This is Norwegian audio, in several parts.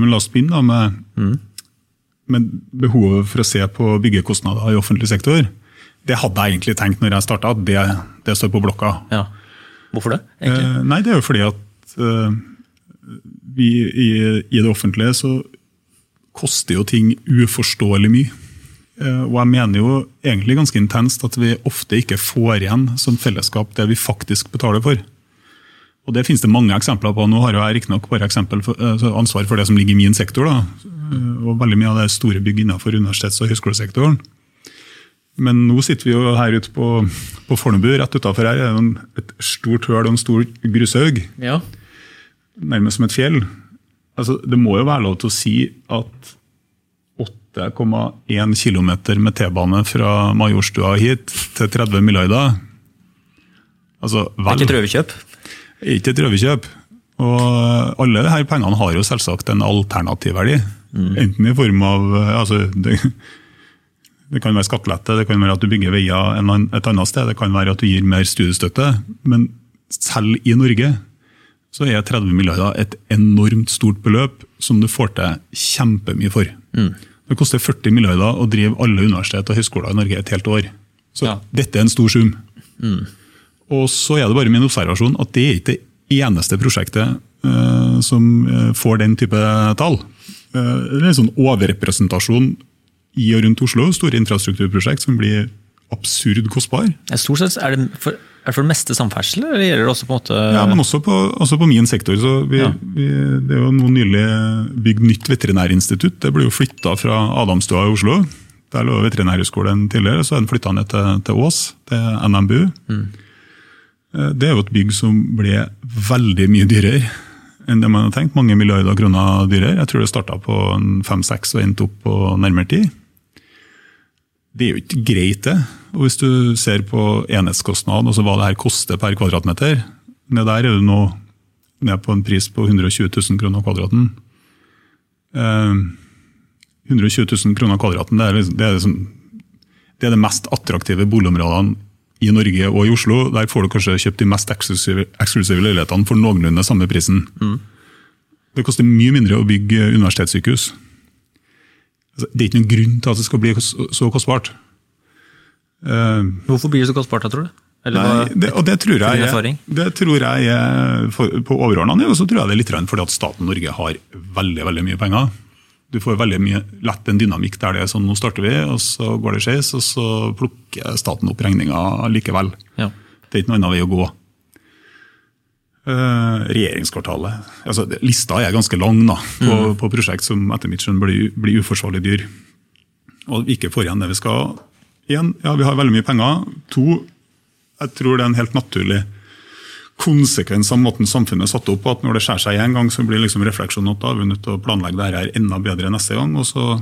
Men la oss begynne med, med behovet for å se på byggekostnader i offentlig sektor. Det hadde jeg egentlig tenkt når jeg starta, at det, det står på blokka. Ja. Hvorfor det? Eh, nei, det er jo fordi at eh, vi i, i det offentlige så koster jo ting uforståelig mye. Eh, og jeg mener jo egentlig ganske intenst at vi ofte ikke får igjen som fellesskap det vi faktisk betaler for. Og Det finnes det mange eksempler på. Nå har jeg riktignok bare eksempel for, eh, ansvar for det som ligger i min sektor. da, Eh, og Veldig mye av det er store bygg innenfor universitets- og høyskolesektoren. Men nå sitter vi jo her ute på, på Fornebu, rett utafor her er det en- et stort høl og en stor grushaug Ja. nærmest som et fjell. Altså, det må jo være lov til å si at 8,1 km med T-bane fra Majorstua hit til 30 milliarder Altså, Det er ikke et røverkjøp? Er ikke et røverkjøp. Og alle disse pengene har jo selvsagt en alternativverdi. Enten i form av eh, altså, det, det kan være skattelette, det kan være at du bygger veier et annet sted, det kan være at du gir mer studiestøtte. Men selv i Norge så er 30 milliarder et enormt stort beløp som du får til kjempemye for. Det koster 40 milliarder å drive alle universitet og høyskoler i Norge et helt år. Så Ja. dette er en stor sum. Og så er det bare min observasjon at det er ikke det eneste prosjektet uh, som eh, får den type tall. Uh, det er en sånn overrepresentasjon i og rundt Oslo, store infrastrukturprosjekt som blir absurd kostbar. Ja, Stort sett er det for, er det for det meste samferdsel, eller gjelder det også på en måte Ja, men også på, også på min sektor. så vi, Ja. vi, Det er jo nå nylig bygd nytt veterinærinstitutt. Det ble jo flytta fra Adamstua i Oslo. Der lå Veterinærhøgskolen tidligere, så er den flytta ned til, til Ås, til NMBU. Eh, Det er jo et bygg som ble veldig mye dyrere enn det man hadde tenkt. Mange milliarder kroner dyrere. Jeg tror det starta på fem-seks og endte opp på nærmere ti. Det er jo ikke greit, det. Og Hvis du ser på enhetskostnad, altså hva det her koster per kvadratmeter, ned der er du nå ned på en pris på 120 000 kroner kvadraten. Eh, 120 000 kroner kvadraten, det er, liksom, det, er liksom, det er det mest attraktive boligområdene i Norge og i Oslo. Der får du kanskje kjøpt de mest eksklusive, eksklusive leilighetene for noenlunde samme prisen. Det koster mye mindre å bygge universitetssykehus. Altså, det er ikke noen grunn til at det skal bli så kostbart. Eh, Hvorfor blir det så kostbart, da, tror du? Eller Nei, det, og det tror jeg, det tror jeg for, på overordna nivå så tror jeg det er litt fordi at staten Norge har veldig veldig mye penger. Du får veldig mye lett en dynamikk der det er sånn nå starter vi, og så går det skeis, og så plukker staten opp regninga likevel. Ja. Det er ikke noen annen vei å gå. Eh, regjeringskvartalet altså, Lista er ganske lang da, på, på prosjekt som etter mitt skjønn blir, blir uforsvarlig dyr. Og vi ikke får igjen det vi skal. Én, ja, vi har veldig mye penger. To, jeg tror det er en helt naturlig konsekvens av måten samfunnet er satt opp på. at Når det skjærer seg en gang, så blir liksom refleksjonen at da er vi nødt til å planlegge det her enda bedre neste gang. Og så,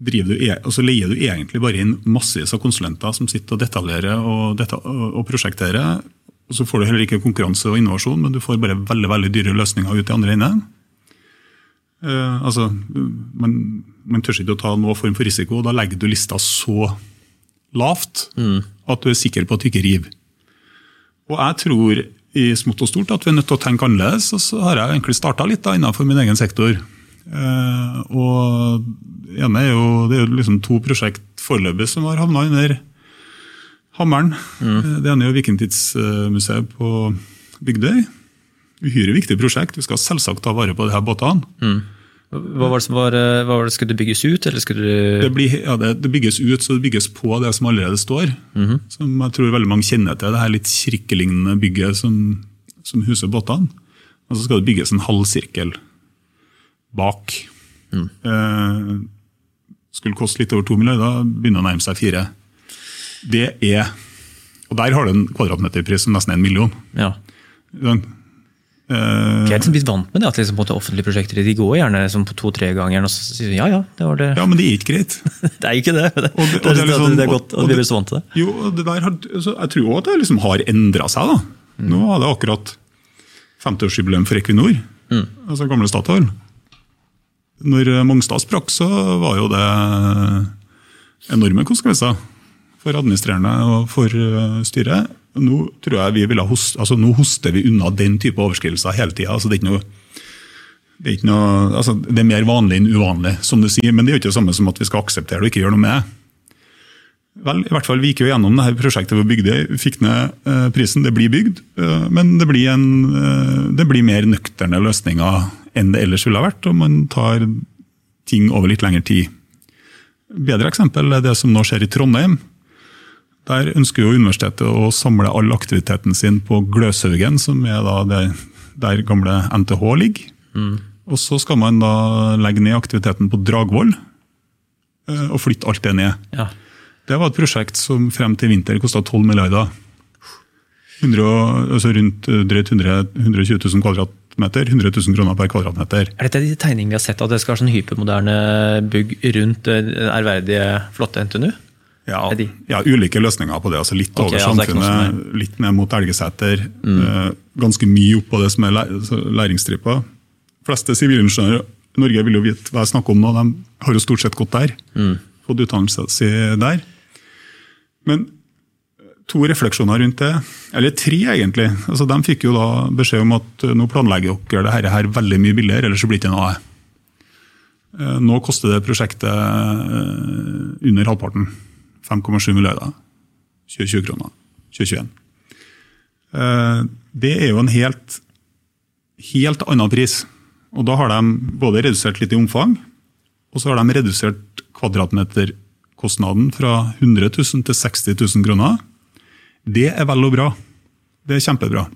driver du, e- og så leier du egentlig bare inn massevis av konsulenter som sitter og detaljerer og, deta og prosjekterer. Og så får du heller ikke konkurranse og innovasjon, men du får bare veldig veldig dyre løsninger ut i andre enden. Uh, altså, man, man tør ikke å ta noen form for risiko, og da legger du lista så lavt at du er sikker på at du ikke river. Og jeg tror i smått og stort at vi er nødt til å tenke annerledes, og så har jeg egentlig starta litt da innenfor min egen sektor. Eh, og ene er jo, det er jo liksom to prosjekt foreløpig som har havna under hammeren. Mm. Det ene er jo Vikingtidsmuseet på Bygdøy. Uhyre viktig prosjekt. Vi skal selvsagt ta vare på de her båtene. Hva var det som var, eh, var det, Skulle det bygges ut, eller skulle du Det, blir, ja, det, det bygges ut, så det bygges på det som allerede står. Som jeg tror veldig mange kjenner til, det her litt kirkelignende bygget som, som huser båtene. Og så skal det bygges en halvsirkel bak. Eh, skulle koste litt over to milliarder, begynner å nærme seg fire. Det er Og der har du en kvadratmeterpris som nesten er en million. Ja. Sånn. Eh, Jeg er liksom blitt vant med det, at liksom offentlige prosjekter de går gjerne liksom på to-tre ganger. og så sier de ja ja, det var det. ja, men det er ikke greit. Det er jo ikke det. Det, Og det- og det, det er er, liksom- det er godt at vi blir så vant til det. Jo, og det der har, altså, jeg tror også at det liksom har endra seg. da. Nå var det akkurat 50-årsjubileum for Equinor, altså gamle Statoil. Når eh, Mongstad sprakk, så var jo det enorme konsekvenser for administrerende og for eh, styret. Nå tror jeg vi ville host, altså nå hoster vi unna den type overskridelser hele tida. Altså, det det altså, det er, mer vanlig enn uvanlig, som du sier, men det er jo ikke det samme som at vi skal akseptere det og ikke gjøre noe med. Vel, i hvert fall Vi gikk jo gjennom det her prosjektet vi bygde, fikk ned eh, prisen. Det blir bygd, eh, men det blir, en, eh, det blir, mer nøkterne løsninger enn det ellers ville ha vært, og man tar ting over litt lengre tid. Bedre eksempel er det som nå skjer i Trondheim. Der ønsker jo universitetet å samle all aktiviteten sin på Gløshaugen, som er da det, der gamle NTH ligger. Mm. Og så skal man da legge ned aktiviteten på Dragvoll eh, og flytte alt det ned. Ja. Det var et prosjekt som frem til vinter kosta 12 milliarder. 100, altså rundt eh, drøyt 120 000 kvadratmeter. 100 000 kroner per kvadratmeter. Er dette de tegningene vi har sett, at det skal være sånn hypermoderne bygg rundt eh, ærverdige, flotte NTNU? Ja, ja, ulike løsninger på det. altså Litt okay, over samfunnet, litt ned mot Elgeseter. Mm. ganske mye opp på det som er læringsstripa fleste sivilingeniører i Norge vil jo vite hva jeg snakker om nå, de har jo stort sett gått der. Mm. Fått utdannelse si der. Men to refleksjoner rundt det, eller tre egentlig. Altså, de fikk jo da beskjed om at nå planlegger dere dette her veldig mye billigere, ellers så blir det ikke noe av det. Eh, nå koster det prosjektet eh, under halvparten. 5,7 milliarder. 2020 kroner. 2021. Eh, det er jo en helt, helt annen pris og Da har de både redusert litt i omfang, og så har de redusert kvadratmeterkostnaden fra 100 000 til 60 000 kroner. Det er vel og bra. Det er kjempebra.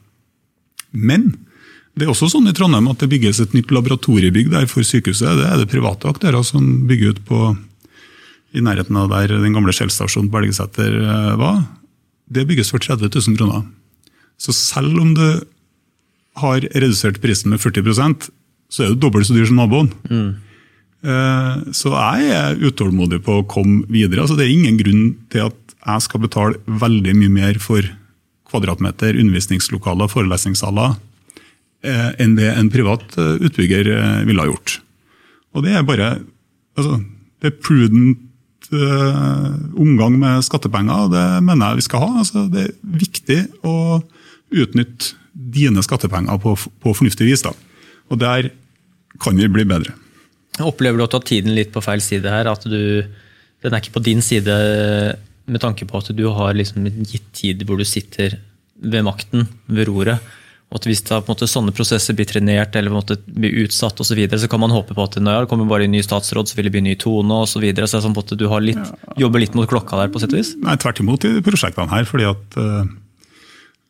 Men det er også sånn i Trondheim at det bygges et nytt laboratoriebygg der for sykehuset. Det er det private aktører som bygger ut på, i nærheten av der den gamle Shell-stasjonen på Elgeseter eh, var. Det bygges for 30 000 kroner. Så selv om du har redusert prisen med 40% så er du dobbelt så dyr som naboen. Mm. Eh, så jeg er utålmodig på å komme videre. Altså, det er ingen grunn til at jeg skal betale veldig mye mer for kvadratmeter undervisningslokaler forelesningssaler eh, enn det en privat utbygger ville ha gjort. Og det er bare altså, det er prudent omgang med skattepenger, det mener jeg vi skal ha. Altså, det er viktig å utnytte dine skattepenger på, på fornuftig vis. Da. Og der kan vi bli bedre. Opplever du å ta tiden litt på feil side her? At du, den er ikke på din side med tanke på at du har liksom gitt tid hvor du sitter ved makten, ved roret. At Hvis da, måte, sånne prosesser blir trenert eller måte, blir utsatt, og så, videre, så kan man håpe på at når det kommer bare en ny statsråd, så vil det bli en ny tone osv. Så, videre. så det er sånn at du litt, jobber litt mot klokka der, på sett og vis? Nei, tvert imot i prosjektene her. fordi at uh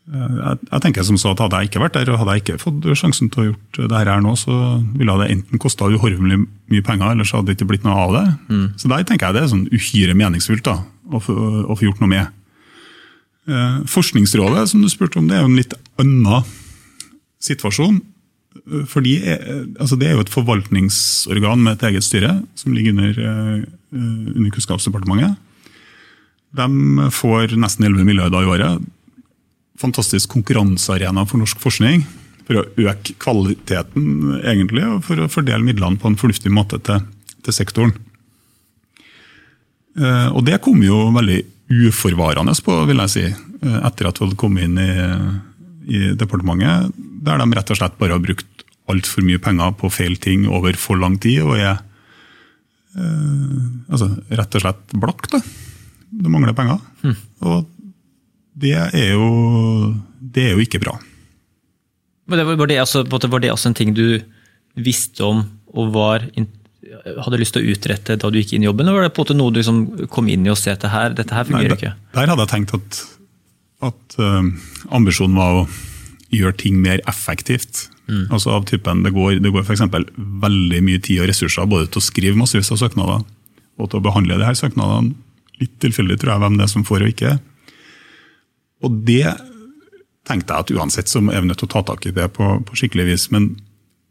Eh, jeg, jeg, tenker som så at Hadde jeg ikke vært der og hadde jeg ikke fått sjansen til å gjort det her nå, så ville det enten kosta uhorvelig mye penger, eller så hadde det ikke blitt noe av det. Mm. Så der tenker jeg det er sånn uhyre meningsfullt da, å, få, å få gjort noe med. Eh, Forskningsrådet som du spurte om, det er jo en litt annen situasjon. Eh, fordi, altså Det er jo et forvaltningsorgan med et eget styre, som ligger under, under Kunnskapsdepartementet. De får nesten 11 milliarder i året fantastisk konkurransearena for norsk forskning. For å øke kvaliteten, egentlig, og for å fordele midlene på en fornuftig måte til, til sektoren. Eh, og det kom jo veldig uforvarende på, vil jeg si, eh, etter at vi hadde kommet inn i, i departementet, der de rett og slett bare har brukt altfor mye penger på feil ting over for lang tid, og er eh, altså, rett og slett blakk. Det. det mangler penger. Mm. Og det er jo, det er jo ikke bra. Var det, altså, var det altså en ting du visste om og var, hadde lyst til å utrette da du gikk inn i jobben, eller var det på en måte noe du liksom kom inn i og se til her, dette her fungerer Nei, ikke? Der hadde jeg tenkt at, at uh, ambisjonen var å gjøre ting mer effektivt. Mm. Altså av typen, Det går, det går f.eks. veldig mye tid og ressurser både til å skrive massevis av søknader og til å behandle de her søknadene. Litt tilfeldig tror jeg hvem det er som får og ikke. Og det tenkte jeg at uansett så er vi nødt til å ta tak i det på, på skikkelig vis. Men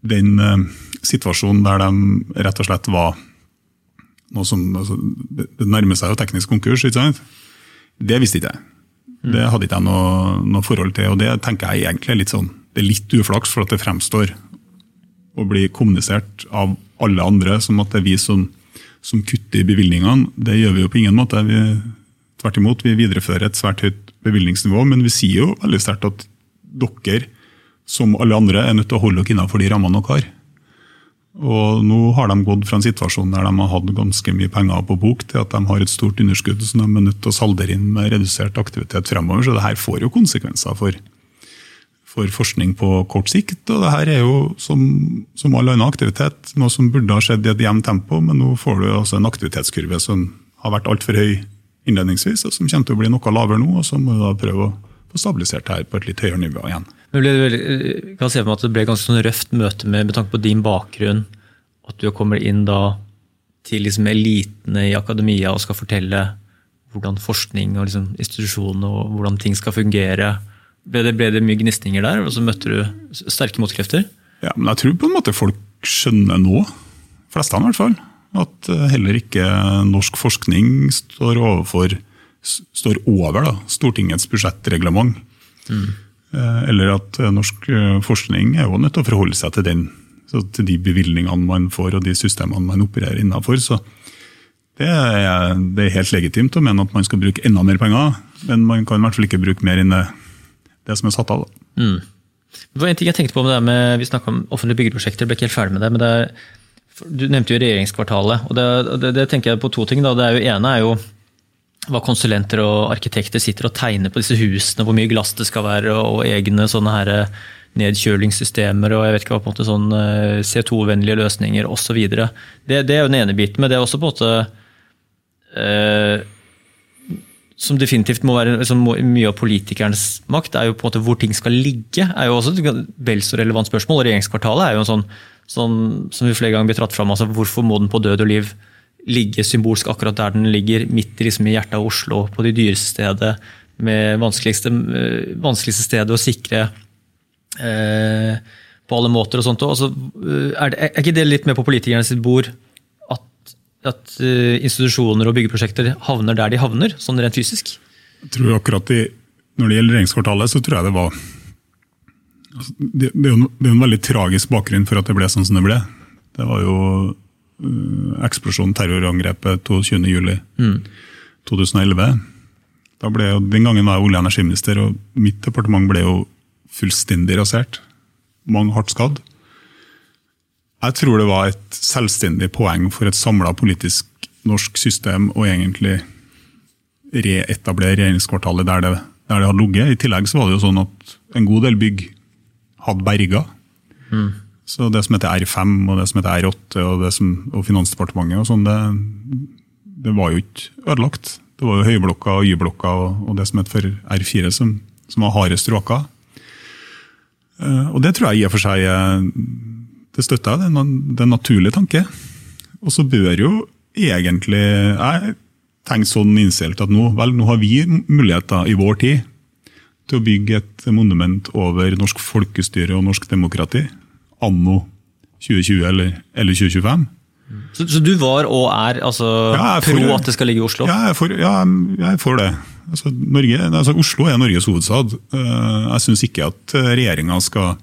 den uh, situasjonen der de rett og slett var noe som altså, Det nærmer seg jo teknisk konkurs, ikke sant? Det visste ikke jeg. Det hadde ikke jeg noe, noe, forhold til, og det tenker jeg egentlig er litt sånn, det er litt uflaks for at det fremstår og blir kommunisert av alle andre som at det er vi som, som kutter i bevilgningene. Det gjør vi jo på ingen måte. Vi, tvert imot, vi viderefører et svært høyt bevilgningsnivå, men vi sier jo veldig sterkt at dere, som alle andre, er nødt til å holde dere innenfor de rammene dere har. Og nå har de gått fra en situasjon der de har hatt ganske mye penger på bok, til at de har et stort underskudd som de er nødt til å saldere inn med redusert aktivitet fremover. Så det her får jo konsekvenser for, for forskning på kort sikt. Og det her er jo, som, som all annen aktivitet, noe som burde ha skjedd i et jevnt tempo, men nå får du altså en aktivitetskurve som har vært altfor høy innledningsvis, og som kommer til å bli noe lavere nå. og så må du da prøve å få stabilisert her på et litt høyere nivå igjen. Men ble, jeg kan se for meg at det ble ganske sånn røft møte med, med tanke på din bakgrunn. At du kommer inn da til liksom elitene i akademia og skal fortelle hvordan forskning og liksom institusjonene og hvordan ting skal fungere. Ble det, ble det mye gnisninger der, og så møtte du sterke motkrefter? Ja, men jeg tror på en måte folk skjønner nå, flestene i hvert fall, at eh, heller ikke norsk forskning står, overfor, står over da, Stortingets budsjettreglement. Mm. Eller at eh, norsk forskning er jo nødt til å forholde seg til den til de bevilgningene man får og de systemene man opererer innenfor. Så det er, det er, helt legitimt å mene at man skal bruke enda mer penger, men man kan i hvert fall ikke bruke mer enn det, som er satt av. Mm. Det var en ting jeg tenkte på med det med, Vi snakka om offentlige byggeprosjekter, ble ikke helt ferdig med det. men det er, Du nevnte jo regjeringskvartalet. og det, det, det, tenker jeg på to ting. Da. Det er jo ene er jo hva konsulenter og arkitekter sitter og tegner på disse husene, hvor mye glass det skal være, og egne sånne her nedkjølingssystemer og jeg vet ikke hva, på en måte sånn eh, CO2-vennlige løsninger osv. Det, det er jo den ene biten, men det er også på en måte eh, som definitivt må være liksom, Mye av politikernes makt er jo på en måte hvor ting skal ligge. er jo også et vel så relevant spørsmål. Regjeringskvartalet er jo en sånn, sånn som vi flere ganger blir tratt fram, altså Hvorfor må den på død og liv ligge symbolsk akkurat der den ligger, midt liksom, i hjertet av Oslo, på det dyreste stedet, med vanskeligste, eh, vanskeligste stedet å sikre Eh, på alle måter. og sånt. Altså, er, det, er, ikke det litt med på politikerne sitt bord at, at uh, institusjoner og byggeprosjekter havner der de havner, sånn rent fysisk? Jeg tror akkurat i, Når det gjelder regjeringskvartalet, så tror jeg det var altså, det, det, er jo, det, er en veldig tragisk bakgrunn for at det ble sånn som det ble. Det var jo eksplosjonen, terrorangrepet 22.07.2011. Mm. 2011. Da ble jo, den gangen var jeg olje- og energiminister, og mitt departement ble jo fullstendig rasert. Mange hardt skadd. Jeg tror det var et selvstendig poeng for et samla politisk norsk system å egentlig reetablere regjeringskvartalet der det, der det hadde ligget. I tillegg så var det jo sånn at en god del bygg hadde berga. Mm. Så det som heter R5 og det som heter R8 og, som, og Finansdepartementet og sånn, det, det, var jo ikke ødelagt. Det var jo Høyblokka og Y-blokka og, og, det som heter for R4 som, som var hardest råka. Eh, og det tror jeg i og for seg det støtter jeg. Det er en naturlig tanke. Og så bør jo egentlig jeg tenke sånn innstilt at nå, vel, nå har vi muligheter i vår tid til å bygge et monument over norsk folkestyre og norsk demokrati anno 2020 eller, eller 2025. Så, så, du var og er altså, ja, pro for, at det skal ligge i Oslo? Ja, jeg for, ja, jeg for det. Altså, Norge, altså, Oslo er Norges hovedstad. Eh, jeg syns ikke at regjeringa skal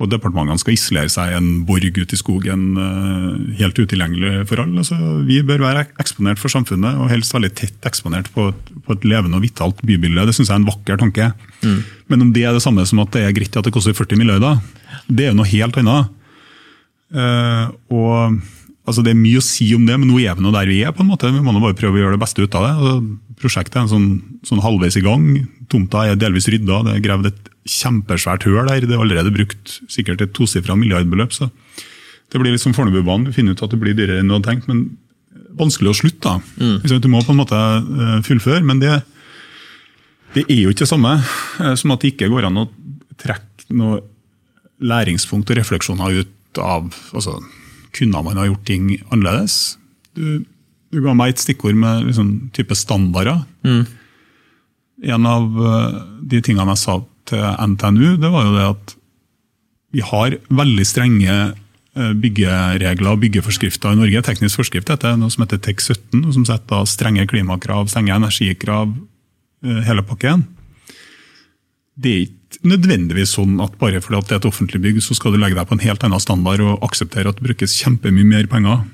og departementene skal isolere seg en borg ute i skogen, eh, helt utilgjengelig for alle. Altså, vi bør være eksponert for samfunnet, og helst veldig tett eksponert på et, på et levende og vitalt bybilde. Det syns jeg er en vakker tanke. Mm. Men om det er det samme som at det er greit at det koster 40 milliarder, det er jo noe helt annet. Uh, og altså Det er mye å si om det, men nå er vi nå der vi er. på en måte. Vi må nå bare prøve å gjøre det beste ut av det. Altså, prosjektet er en sånn, sånn, halvveis i gang. Tomta er delvis rydda. Det er gravd et kjempesvært høl der. Det er allerede brukt sikkert et tosifra milliardbeløp. så Det blir litt som Fornebubanen. Vi finner ut at det blir dyrere enn du hadde tenkt, men vanskelig å slutte. da. Mm. Du må på en måte eh, fullføre, men det, det er jo ikke det samme eh, som at det ikke går an å trekke noe læringspunkt og refleksjoner ut av altså, kunne man ha gjort ting annerledes? Du, du ga meg et stikkord med liksom, type standarder. Mm. En av eh, de tingene jeg sa til NTNU, det var jo det at vi har veldig strenge eh, byggeregler og byggeforskrifter i Norge. Teknisk forskrift heter noe som heter TEK17, som setter strenge klimakrav, strenge energikrav, eh, hele pakken. Det er ikke nødvendigvis sånn at bare fordi det er et offentlig bygg, så skal du legge deg på en helt annen standard og akseptere at det brukes kjempemye mer penger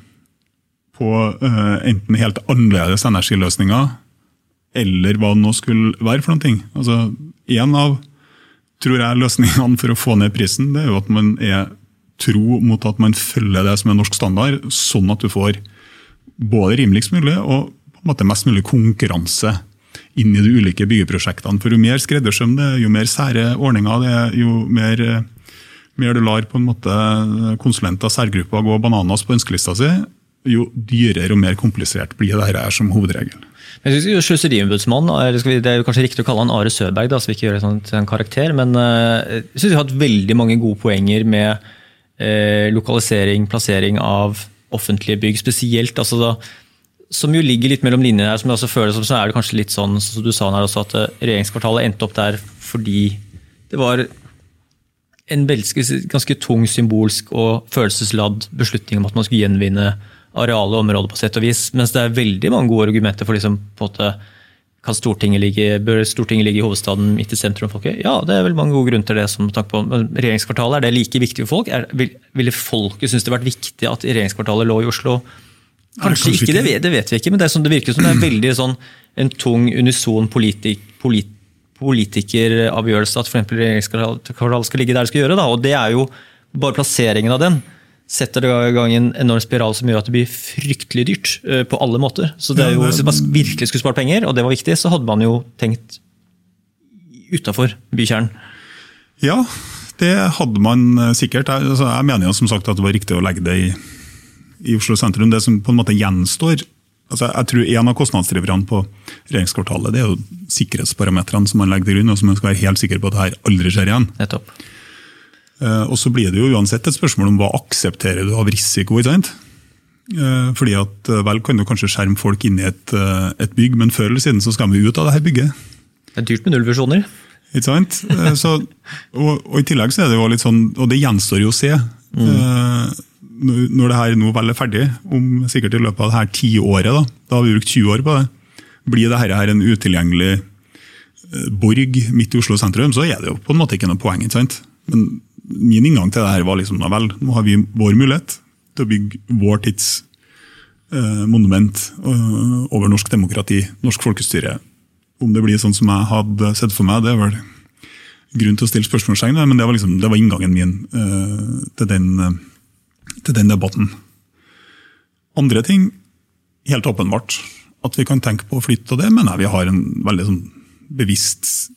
på uh, enten helt annerledes energiløsninger, eller hva det nå skulle være for noen ting. Altså, En av tror jeg, løsningene for å få ned prisen, det er jo at man er tro mot at man følger det som er norsk standard, sånn at du får både rimeligst mulig og på en måte mest mulig konkurranse inn i de ulike byggeprosjektene. For Jo mer skreddersøm det er, jo mer sære ordninger det er, jo mer, mer du lar på en måte konsulenter og særgrupper gå bananas på ønskelista si, jo dyrere og mer komplisert blir det her som hovedregel. Jeg synes Sløseriombudsmannen, Det er kanskje riktig å kalle han Are Søberg, da, så vi ikke gjør det sånn til en karakter. Men eh, jeg synes vi har hatt veldig mange gode poenger med eh, lokalisering, plassering av offentlige bygg. Spesielt altså da, som jo ligger litt mellom linjene her, som jeg også føler som, så er det kanskje litt sånn som du sa her også, at eh, regjeringskvartalet endte opp der fordi det var en ganske tung symbolsk og følelsesladd beslutning om at man skulle gjenvinne areale og område, på sett og vis. Mens det er veldig mange gode argumenter for liksom, på at kan Stortinget ligge, bør Stortinget ligge i hovedstaden midt i sentrum? Folket? Ja, det er vel mange gode grunner til det. som på. Men regjeringskvartalet, Er det like viktig for folk? Er, vil, ville folket synes det vært viktig at regjeringskvartalet lå i Oslo? Kanskje, ikke, det vet, det vet, vi ikke, men det, som, det virker som det er veldig sånn, en tung, unison politik, polit, politikeravgjørelse at for regjeringskvartalet skal ligge der det skal gjøre. Da. Og det er jo bare plasseringen av den setter det i gang en enorm spiral som gjør at det blir fryktelig dyrt uh, på alle måter. Så det er jo, Hvis man virkelig skulle spart penger, og det var viktig, så hadde man jo tenkt utafor bykjernen. Ja, det hadde man eh, sikkert. Jeg, altså, jeg mener jo som sagt at det var riktig å legge det i i Oslo sentrum. Det som på en måte gjenstår altså jeg tror En av kostnadsdriverne på regjeringskvartalet det er jo sikkerhetsparametrene som man legger til grunn, og som man skal være helt sikker på at det her aldri skjer igjen. Nettopp. Uh, og Så blir det jo uansett et spørsmål om hva aksepterer du av risiko. ikke sant? Uh, fordi at uh, Vel kan du kanskje skjerme folk inn i et, et, bygg, men før eller siden så skal vi ut av det her bygget. Det er dyrt med nullvisjoner. Ikke sant? Så, og, og, I tillegg så er det jo litt sånn, og det gjenstår jo å se. Mm når det her nå vel er ferdig, om sikkert i løpet av det her tiåret, da, da har vi brukt 20 år på det, blir dette her en utilgjengelig eh, borg midt i Oslo sentrum, så er det jo på en måte ikke noe poeng. ikke sant? Men min inngang til det her var liksom, vel, nå har vi vår mulighet til å bygge vår tids eh, monument eh, over norsk demokrati, norsk folkestyre. Om det blir sånn som jeg hadde sett for meg, det er vel grunn til å stille spørsmålstegn men det var, liksom, det var inngangen min eh, til den eh, til den debatten. Andre ting, helt åpenbart, at vi kan tenke på å flytte, og det mener jeg vi har en veldig sånn bevisst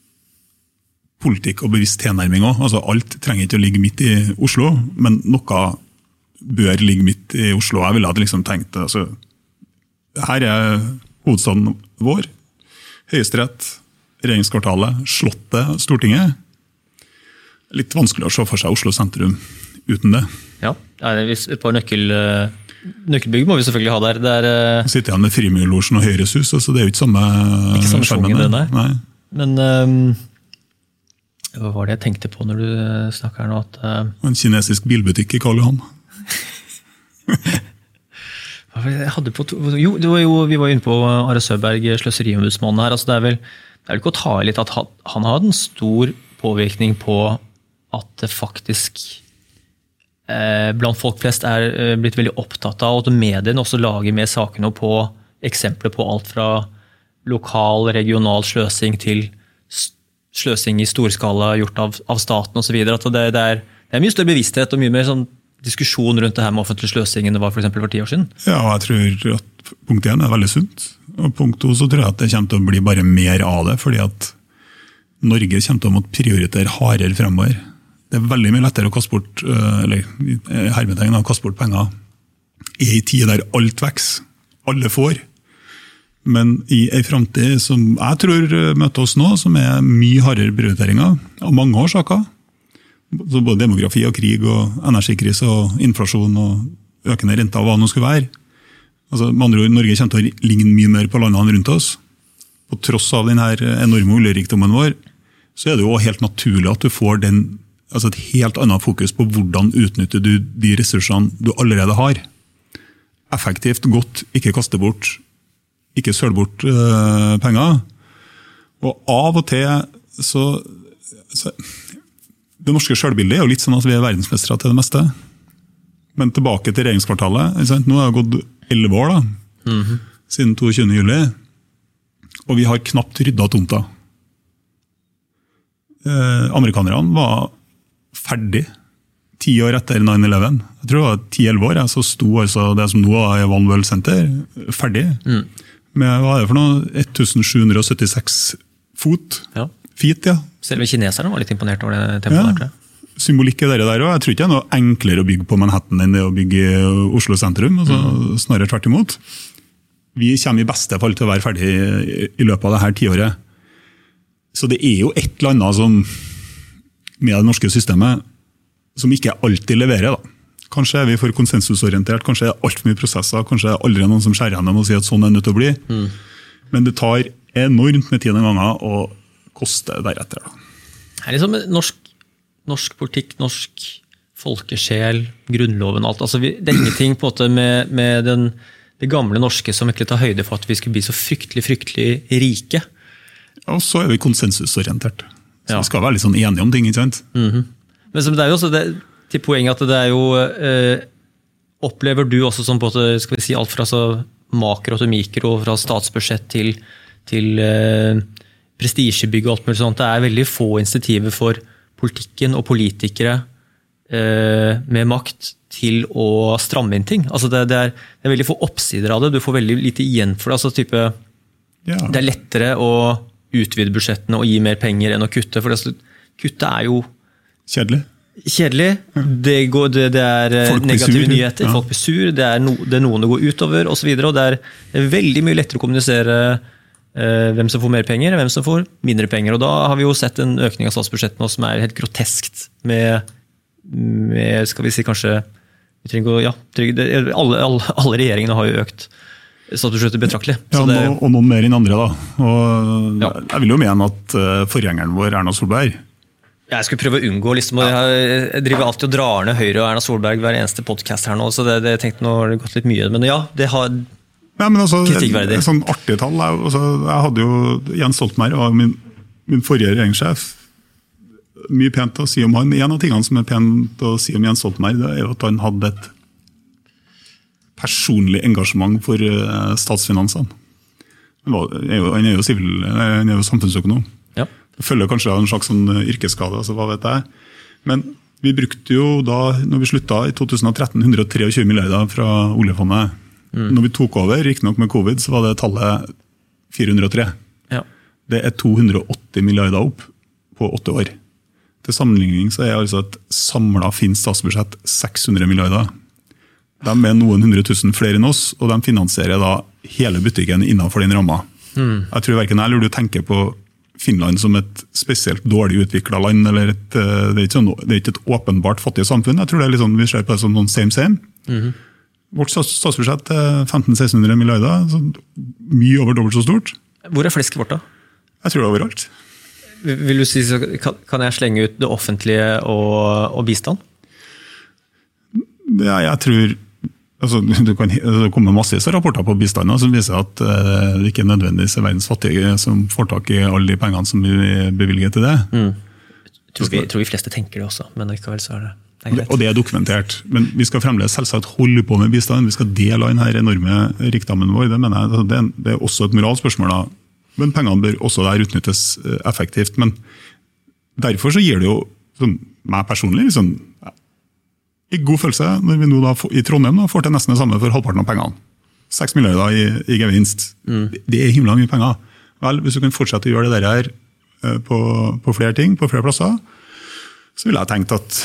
politikk og bevisst tilnærming òg. Altså, alt trenger ikke å ligge midt i Oslo, men noe bør ligge midt i Oslo. Jeg ville ha liksom tenkt altså, Her er hovedstaden vår. Høyesterett, regjeringskvartalet, Slottet, Stortinget. Litt vanskelig å se for seg Oslo sentrum uten det. Ja, Et par nøkkel, eh, nøkkelbygg må vi selvfølgelig ha der. Det er, uh, Sitter igjen med Frimurlosjen og Høyres hus, så det er jo ikke samme Ikke samme sjarmen. Men um, hva var det jeg tenkte på når du snakker nå? At, uh, en kinesisk bilbutikk i Karl Johan. på to, jo, jo, vi var jo inne på Are Søberg, sløseriombudsmannen her. altså det er vel det er vel ikke å ta i litt at han, han har en stor påvirkning på at det faktisk Eh, blant folk flest er eh, blitt veldig opptatt av, og at mediene også lager mer saker nå på eksempler på alt fra lokal, regional sløsing til sløsing i storskala gjort av, av staten osv. Det, det, er, det er mye større bevissthet og mye mer sånn diskusjon rundt det her med offentlig sløsing enn det var for, for ti år siden. Ja, jeg tror at punkt én er veldig sunt. Og punkt to så tror jeg at det kommer til å bli bare mer av det. fordi at Norge kommer til å måtte prioritere hardere fremover. Det er veldig mye lettere å kaste bort eh, eller hermetegn å kaste bort penger i ei tid der alt vokser, alle får. Men i ei framtid som jeg tror møter oss nå, som er mye hardere prioriteringer, av mange årsaker, så både demografi og krig og energikrise og inflasjon og økende renter, hva det nå skulle være altså, med andre ord, Norge kommer til å ligne mye mer på landene rundt oss. På tross av denne enorme oljerikdommen vår, så er det jo helt naturlig at du får den altså et helt annet fokus på hvordan utnytter du de ressursene du allerede har. Effektivt, godt, ikke kaste bort, ikke søle bort uh, penger. Og av og til så, så Det norske sjølbildet er jo litt sånn at vi er verdensmestere til det meste. Men tilbake til regjeringskvartalet. Nå har det gått elleve år da, mm -hmm. siden 22.07. Og vi har knapt rydda tomta. Eh, amerikanerne var ferdig ti år etter 9-11. Jeg tror det var 10-11 år, så sto altså det som nå er One World Center, ferdig. Mm. Med hva er det for noe? 1776 fot. Ja. Feet, ja. Selve kineserne var litt imponert over det tempoet. Ja. Symbolikk er det der òg. Jeg tror ikke det er noe enklere å bygge på Manhattan enn det å bygge Oslo sentrum. Altså, Mm. Snarere tvert imot. Vi kommer i beste fall til å være ferdig i, i løpet av dette tiåret. Så det er jo et eller annet som, med det norske systemet som ikke alltid leverer. da. Kanskje er vi for konsensusorientert, kanskje er det altfor mye prosesser, kanskje er det aldri noen som skjærer gjennom og sier at sånn er det nødt til å bli. Men det tar enormt med tid noen ganger, og koster deretter. Det er liksom norsk, norsk politikk, norsk folkesjel, grunnloven alt. Altså vi, det er ingenting på en måte med, med den, det gamle norske som egentlig tar høyde for at vi skulle bli så fryktelig fryktelig rike. Og så er vi konsensusorientert. Så Ja. Vi skal være litt sånn enige om ting. ikke sant? Men det er jo også det, til poenget at det er jo eh, Opplever du også som på skal vi si alt fra så makro til mikro, fra statsbudsjett til, til eh, prestisjebygg og alt mulig sånt. Det er veldig få insentiver for politikken og politikere eh, med makt til å stramme inn ting. Altså det, det, er, det er veldig få oppsider av det. Du får veldig lite igjen for det. Altså type, Ja. det er lettere å utvide budsjettene og gi mer penger enn å kutte. For det, kutte er jo Kjedelig. Kjedelig. Det, går, det, det er eh, negative sur, nyheter, ja. folk blir sur, det er, no, det er noen det går utover osv. Det er det er veldig mye lettere å kommunisere eh, hvem som får mer penger, og hvem som får mindre penger. Og Da har vi jo sett en økning av statsbudsjettet som er helt groteskt. Med, med skal vi si kanskje vi å, ja, det, alle, alle, alle regjeringene har jo økt statsbudsjettet betraktelig. Ja, Så det, og noen mer enn andre. da. Og Ja. Jeg vil jo mene at eh, forgjengeren vår, Erna Solberg Jeg skulle prøve å unngå liksom, og jeg, jeg driver alltid og drar ned Høyre og Erna Solberg hver eneste podkast her nå, så det, det jeg tenkte nå har det gått litt mye. Men ja, det har ja, men altså, Kritikkverdig. Sånn artig tall. Jeg, altså, jeg hadde jo Jens Stoltenberg var min, min forrige regjeringssjef. Mye pent å si om han. En av tingene som er pent å si om Jens Stoltenberg, det er jo at han hadde et personlig engasjement for eh, statsfinansene. Han er jo- han er jo, civil, han er jo samfunnsøkonom. ja. Følger kanskje av en slags sånn yrkesskade, altså hva vet jeg. Men vi brukte jo da, når vi slutta i 2013, 123 milliarder fra oljefondet. Når vi tok over, riktignok med covid, så var det tallet 403. ja. Det er 280 milliarder opp på åtte år. Til sammenligning så er altså et samla finsk statsbudsjett 600 milliarder. De er noen hundre tusen flere enn oss, og de finansierer da hele butikken innenfor den ramma. Jeg tror verken jeg eller du tenker på Finland som et spesielt dårlig utvikla land. eller et, eh, det, er sånn, det er ikke et åpenbart fattig samfunn. Jeg tror det er litt sånn, Vi ser på det som noen same same. Vårt stats- statsbudsjett er 1500-1600 milliarder. Så mye over dobbelt så stort. Hvor er flesket vårt, da? Jeg tror det er overalt. Vil du si, kan jeg slenge ut det offentlige og, og bistand? Ja, jeg tror altså, du kan, Det kommer massevis av rapporter på bistander som viser at eh, det ikke nødvendigvis er verdens fattige som får tak i alle de pengene som vi bevilger til det. Jeg tror, vi, tror de fleste tenker det også, men likevel så er det, det. Og det er dokumentert. Men vi skal fremdeles selvsagt holde på med bistand. Vi skal dele av denne enorme rikdommen vår. Det mener jeg, altså, det er, det er også et moralspørsmål. da. Men pengene bør også der utnyttes eh, effektivt. Men derfor så gir det jo sånn, meg personlig liksom, god følelse når vi nå da i Trondheim da, får til nesten det samme for halvparten av pengene. Seks milliarder i, i gevinst. Det, det er himla mye penger. Vel, Hvis du kan fortsette å gjøre det der her eh, på, på flere ting, på flere plasser, så ville jeg tenkt at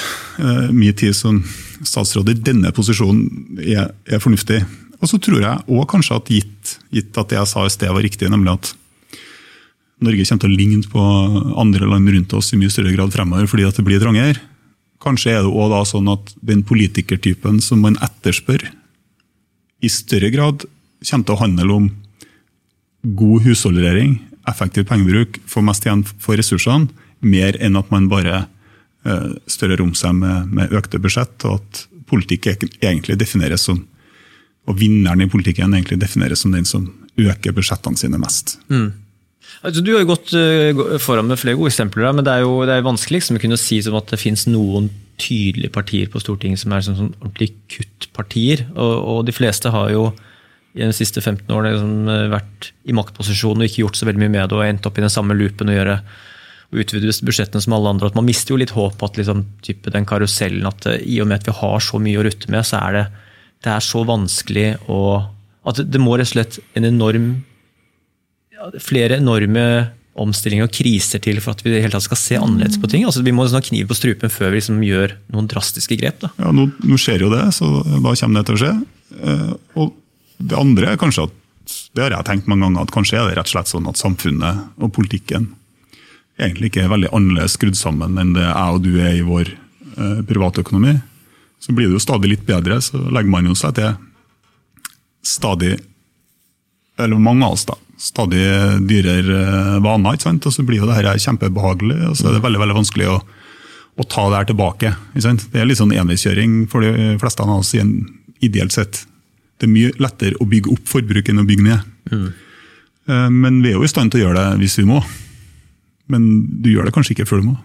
uh, min tid som statsråd i denne posisjonen er, er fornuftig. Og så tror jeg òg kanskje at gitt, gitt at det jeg sa i sted var riktig, nemlig at Norge kommer til å ligne på andre land rundt oss i mye større grad fremover fordi at det blir trangere. Kanskje er det da sånn at den politikertypen som man etterspør, i større grad kommer til å handle om god husholdering, effektiv pengebruk, få mest igjen for ressursene, mer enn at man bare eh, større rom seg med, med økte budsjett, og at politikk egentlig defineres som og vinneren i politikken egentlig defineres som den som øker budsjettene sine mest. Altså, du har jo gått uh, foran med flere gode eksempler, men det er jo det er vanskelig liksom, å kunne si som at det finnes noen tydelige partier på Stortinget som er sånn, sånn ordentlig kuttpartier. Og, og de fleste har jo i de siste 15 årene liksom, eh, vært i maktposisjon og ikke gjort så veldig mye med det og endt opp i den samme loopen og gjøre, og utvide budsjettene som alle andre. at Man mister jo litt håp at liksom, type den karusellen at eh, i og med at vi har så mye å rutte med, så er det, det er så vanskelig å At det må rett og slett en enorm Flere enorme omstillinger og kriser til for at vi tatt skal se annerledes på ting. Altså, vi må ha kniv på strupen før vi liksom gjør noen drastiske grep. Da. Ja, nå, nå, skjer jo det, så da kommer det til å skje. Eh, og det andre er kanskje at det har jeg tenkt mange ganger, at kanskje er det rett og slett sånn at samfunnet og politikken egentlig ikke er veldig annerledes skrudd sammen enn det jeg og du er i vår eh, privatøkonomi. Så blir det jo stadig litt bedre, så legger man jo seg til stadig Eller mange av oss, da. Stadig dyrere eh, vaner, ikke sant? og så blir jo det her kjempebehagelig. og så er det veldig veldig vanskelig å, å ta det her tilbake. Ikke sant? Det er litt sånn enveiskjøring for de fleste av oss, ideelt sett. Det er mye lettere å bygge opp forbruk enn å bygge ned. Mm. Men vi er jo i stand til å gjøre det hvis vi må. Men du gjør det kanskje ikke før du må.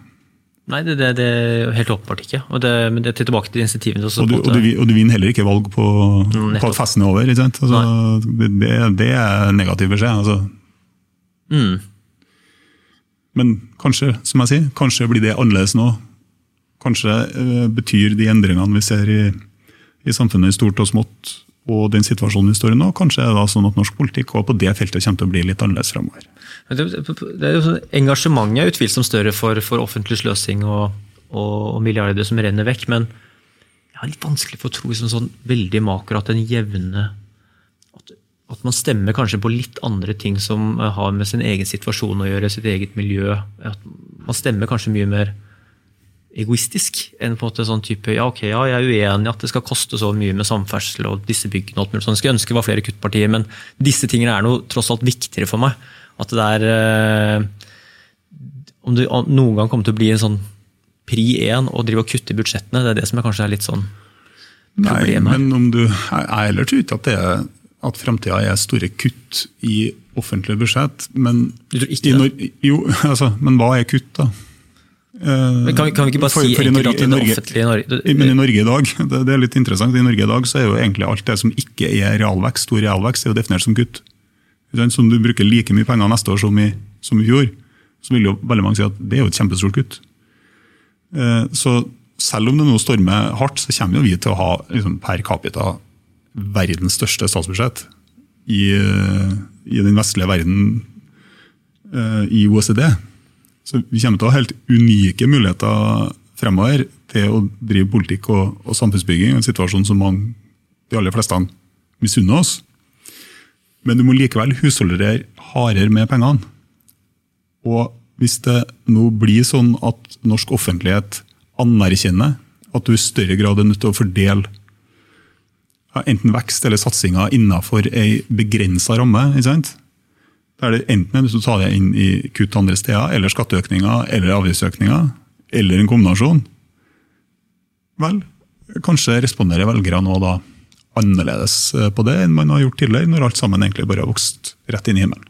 Nei, det, det, det er helt åpenbart ikke. Og det, men det er tilbake til insentivene. Og du, og, du, og du, vinner heller ikke valg på, mm, på at festen er over. ikke sant? Altså, det, det, er negativ beskjed. altså. Mm. Men kanskje, som jeg sier, kanskje blir det annerledes nå. Kanskje uh, betyr de endringene vi ser i, i samfunnet i stort og smått, og den situasjonen vi står i nå, kanskje er det da sånn at norsk politikk også på det feltet kommer til å bli litt annerledes fremover. Det, er jo sånn, engasjementet er utvilsomt større for, for offentlig sløsing og, og, og, milliarder som renner vekk, men jeg har litt vanskelig for å tro liksom sånn veldig makro at den jevne at, at, man stemmer kanskje på litt andre ting som har med sin egen situasjon å gjøre, sitt eget miljø. At man stemmer kanskje mye mer egoistisk enn på en måte sånn type ja, ok, ja, jeg er uenig at det skal koste så mye med samferdsel og disse byggene. og alt mulig sånn. Skulle ønske det var flere kuttpartier, men disse tingene er noe tross alt viktigere for meg. At det er eh, Om det noen gang kommer til å bli en sånn pri én å drive og kutte i budsjettene, det er det som er kanskje er litt sånn problemet. Nei, men om du, jeg heller tror ikke at det er at framtida er store kutt i offentlige budsjett. Men? Jo, altså, men hva er kutt, da? Men kan vi, kan vi, ikke bare for, si for enkelt at det Norge, offentlige Norge, Men i Norge i dag det, det, er litt interessant, i Norge i dag så er jo egentlig alt det som ikke er realvekst, stor realvekst, er jo definert som kutt. Så om du bruker like mye penger neste år som i, som i fjor, så vil jo veldig mange si at det er jo et kjempestort kutt. Eh, så selv om det nå stormer hardt, så kommer jo vi til å ha liksom, per capita verdens største statsbudsjett i, i den vestlige verden eh, i OECD. Så vi kommer til å ha helt unike muligheter fremover til å drive politikk og, og samfunnsbygging, en situasjon som mange, de aller fleste misunner oss. Men du må likevel husholdere hardere med pengene. Og hvis det nå blir sånn at norsk offentlighet anerkjenner at du i større grad er nødt til å fordele enten vekst eller satsinger innenfor ei begrensa ramme, ikke det enten er enten til som tar det inn i kutt andre steder, eller skatteøkninger eller avgiftsøkninger, eller en kombinasjon, vel, kanskje responderer velgerne nå da annerledes på det enn man har gjort tidligere, når alt sammen egentlig bare har vokst rett inn i himmelen.